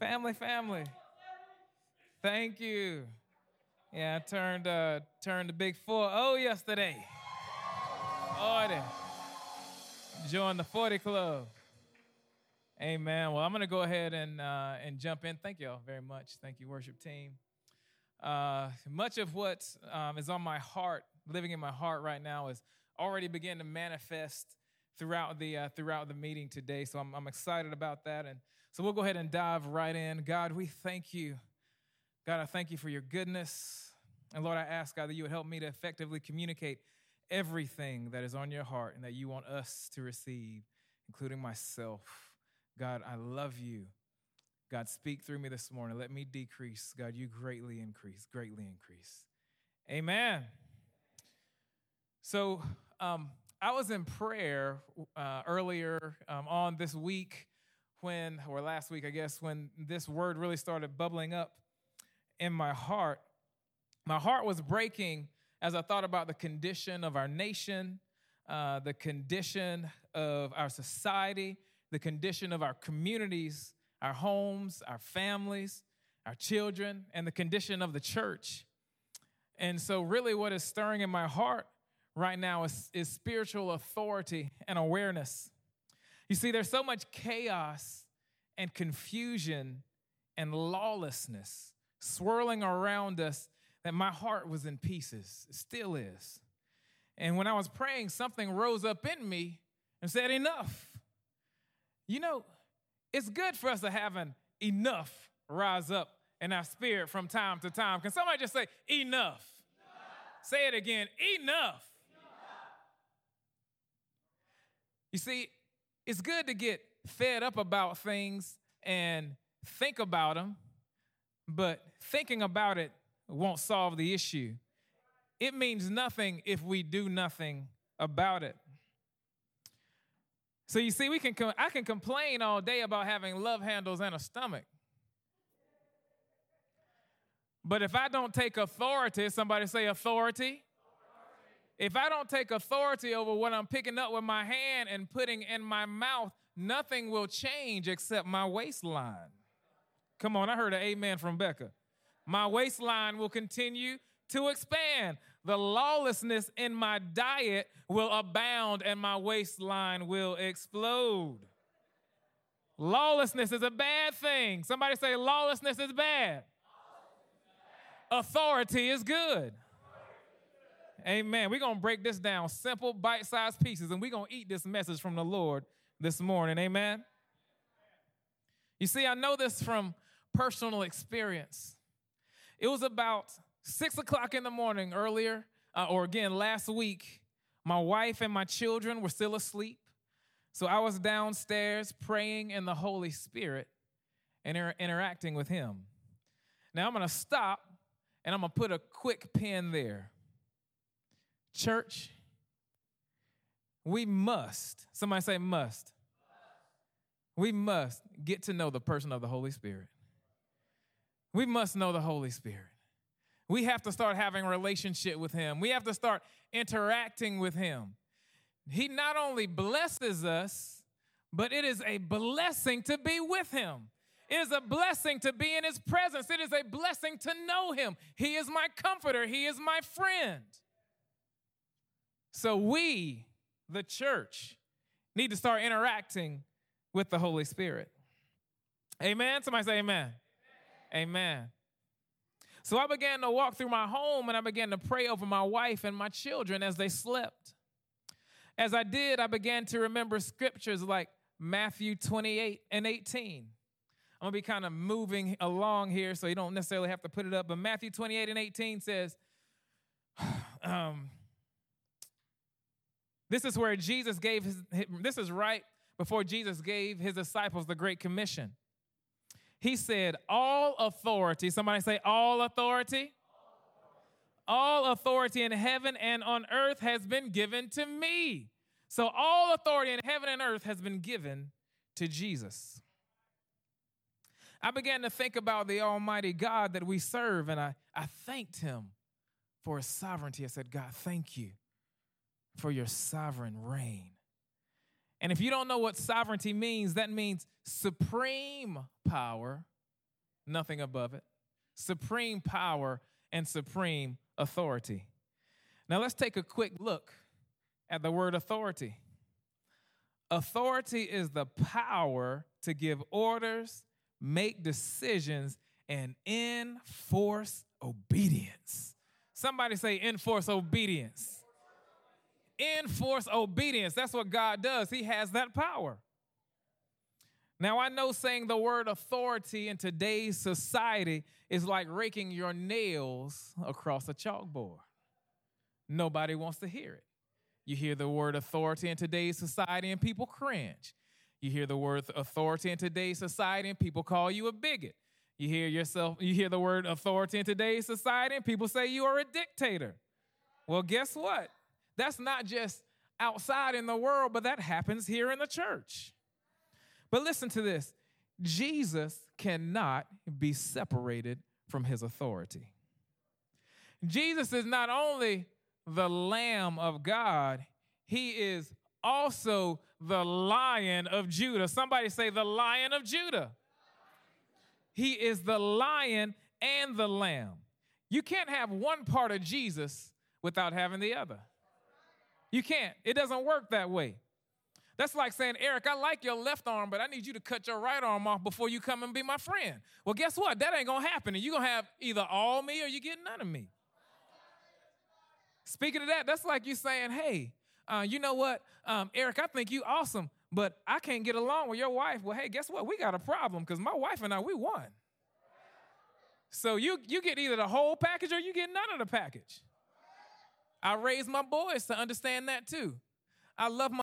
Family, family. Thank you. Yeah, I turned uh turned the big four oh yesterday. Forty. Join the 40 club. Amen. Well, I'm gonna go ahead and uh, and jump in. Thank you all very much. Thank you, worship team. Uh, much of what um, is on my heart, living in my heart right now, is already beginning to manifest throughout the uh, throughout the meeting today. So I'm, I'm excited about that, and so we'll go ahead and dive right in. God, we thank you. God, I thank you for your goodness, and Lord, I ask God that you would help me to effectively communicate everything that is on your heart and that you want us to receive, including myself. God, I love you. God, speak through me this morning. Let me decrease. God, you greatly increase, greatly increase. Amen. So, um, I was in prayer uh, earlier um, on this week when, or last week, I guess, when this word really started bubbling up in my heart. My heart was breaking as I thought about the condition of our nation, uh, the condition of our society, the condition of our communities, our homes, our families, our children, and the condition of the church. And so, really, what is stirring in my heart right now is, is spiritual authority and awareness. You see, there's so much chaos and confusion and lawlessness swirling around us that my heart was in pieces. It still is. And when I was praying, something rose up in me and said, Enough. You know, it's good for us to have an enough rise up in our spirit from time to time. Can somebody just say, enough? enough. Say it again, enough. enough. You see, it's good to get fed up about things and think about them, but thinking about it won't solve the issue. It means nothing if we do nothing about it. So you see, we can I can complain all day about having love handles and a stomach. But if I don't take authority, somebody say authority. If I don't take authority over what I'm picking up with my hand and putting in my mouth, nothing will change except my waistline. Come on, I heard an amen from Becca. My waistline will continue to expand. The lawlessness in my diet will abound and my waistline will explode. Lawlessness is a bad thing. Somebody say, lawlessness is bad. Authority is good. Amen. We're going to break this down simple, bite sized pieces, and we're going to eat this message from the Lord this morning. Amen. You see, I know this from personal experience. It was about six o'clock in the morning earlier, uh, or again last week. My wife and my children were still asleep. So I was downstairs praying in the Holy Spirit and inter- interacting with Him. Now I'm going to stop and I'm going to put a quick pin there. Church, we must, somebody say must. We must get to know the person of the Holy Spirit. We must know the Holy Spirit. We have to start having relationship with him. We have to start interacting with him. He not only blesses us, but it is a blessing to be with him. It is a blessing to be in his presence. It is a blessing to know him. He is my comforter. He is my friend. So we, the church, need to start interacting with the Holy Spirit. Amen. Somebody say amen. Amen. So I began to walk through my home and I began to pray over my wife and my children as they slept. As I did, I began to remember scriptures like Matthew 28 and 18. I'm gonna be kind of moving along here, so you don't necessarily have to put it up. But Matthew 28 and 18 says, um, This is where Jesus gave his, this is right before Jesus gave his disciples the Great Commission. He said, All authority, somebody say, All authority. All authority in heaven and on earth has been given to me. So, all authority in heaven and earth has been given to Jesus. I began to think about the Almighty God that we serve, and I, I thanked Him for His sovereignty. I said, God, thank you for your sovereign reign. And if you don't know what sovereignty means, that means supreme power nothing above it, supreme power and supreme authority. Now let's take a quick look at the word authority. Authority is the power to give orders, make decisions, and enforce obedience. Somebody say, enforce obedience. Enforce obedience. That's what God does. He has that power. Now, I know saying the word authority in today's society is like raking your nails across a chalkboard. Nobody wants to hear it. You hear the word authority in today's society and people cringe. You hear the word authority in today's society and people call you a bigot. You hear yourself, you hear the word authority in today's society and people say you are a dictator. Well, guess what? That's not just outside in the world, but that happens here in the church. But listen to this Jesus cannot be separated from his authority. Jesus is not only the Lamb of God, he is also the Lion of Judah. Somebody say, the Lion of Judah. He is the Lion and the Lamb. You can't have one part of Jesus without having the other. You can't. It doesn't work that way. That's like saying, Eric, I like your left arm, but I need you to cut your right arm off before you come and be my friend. Well, guess what? That ain't gonna happen. And you're gonna have either all me or you get none of me. Speaking of that, that's like you saying, hey, uh, you know what, um, Eric, I think you awesome, but I can't get along with your wife. Well, hey, guess what? We got a problem because my wife and I, we won. So you you get either the whole package or you get none of the package. I raised my boys to understand that too. I love my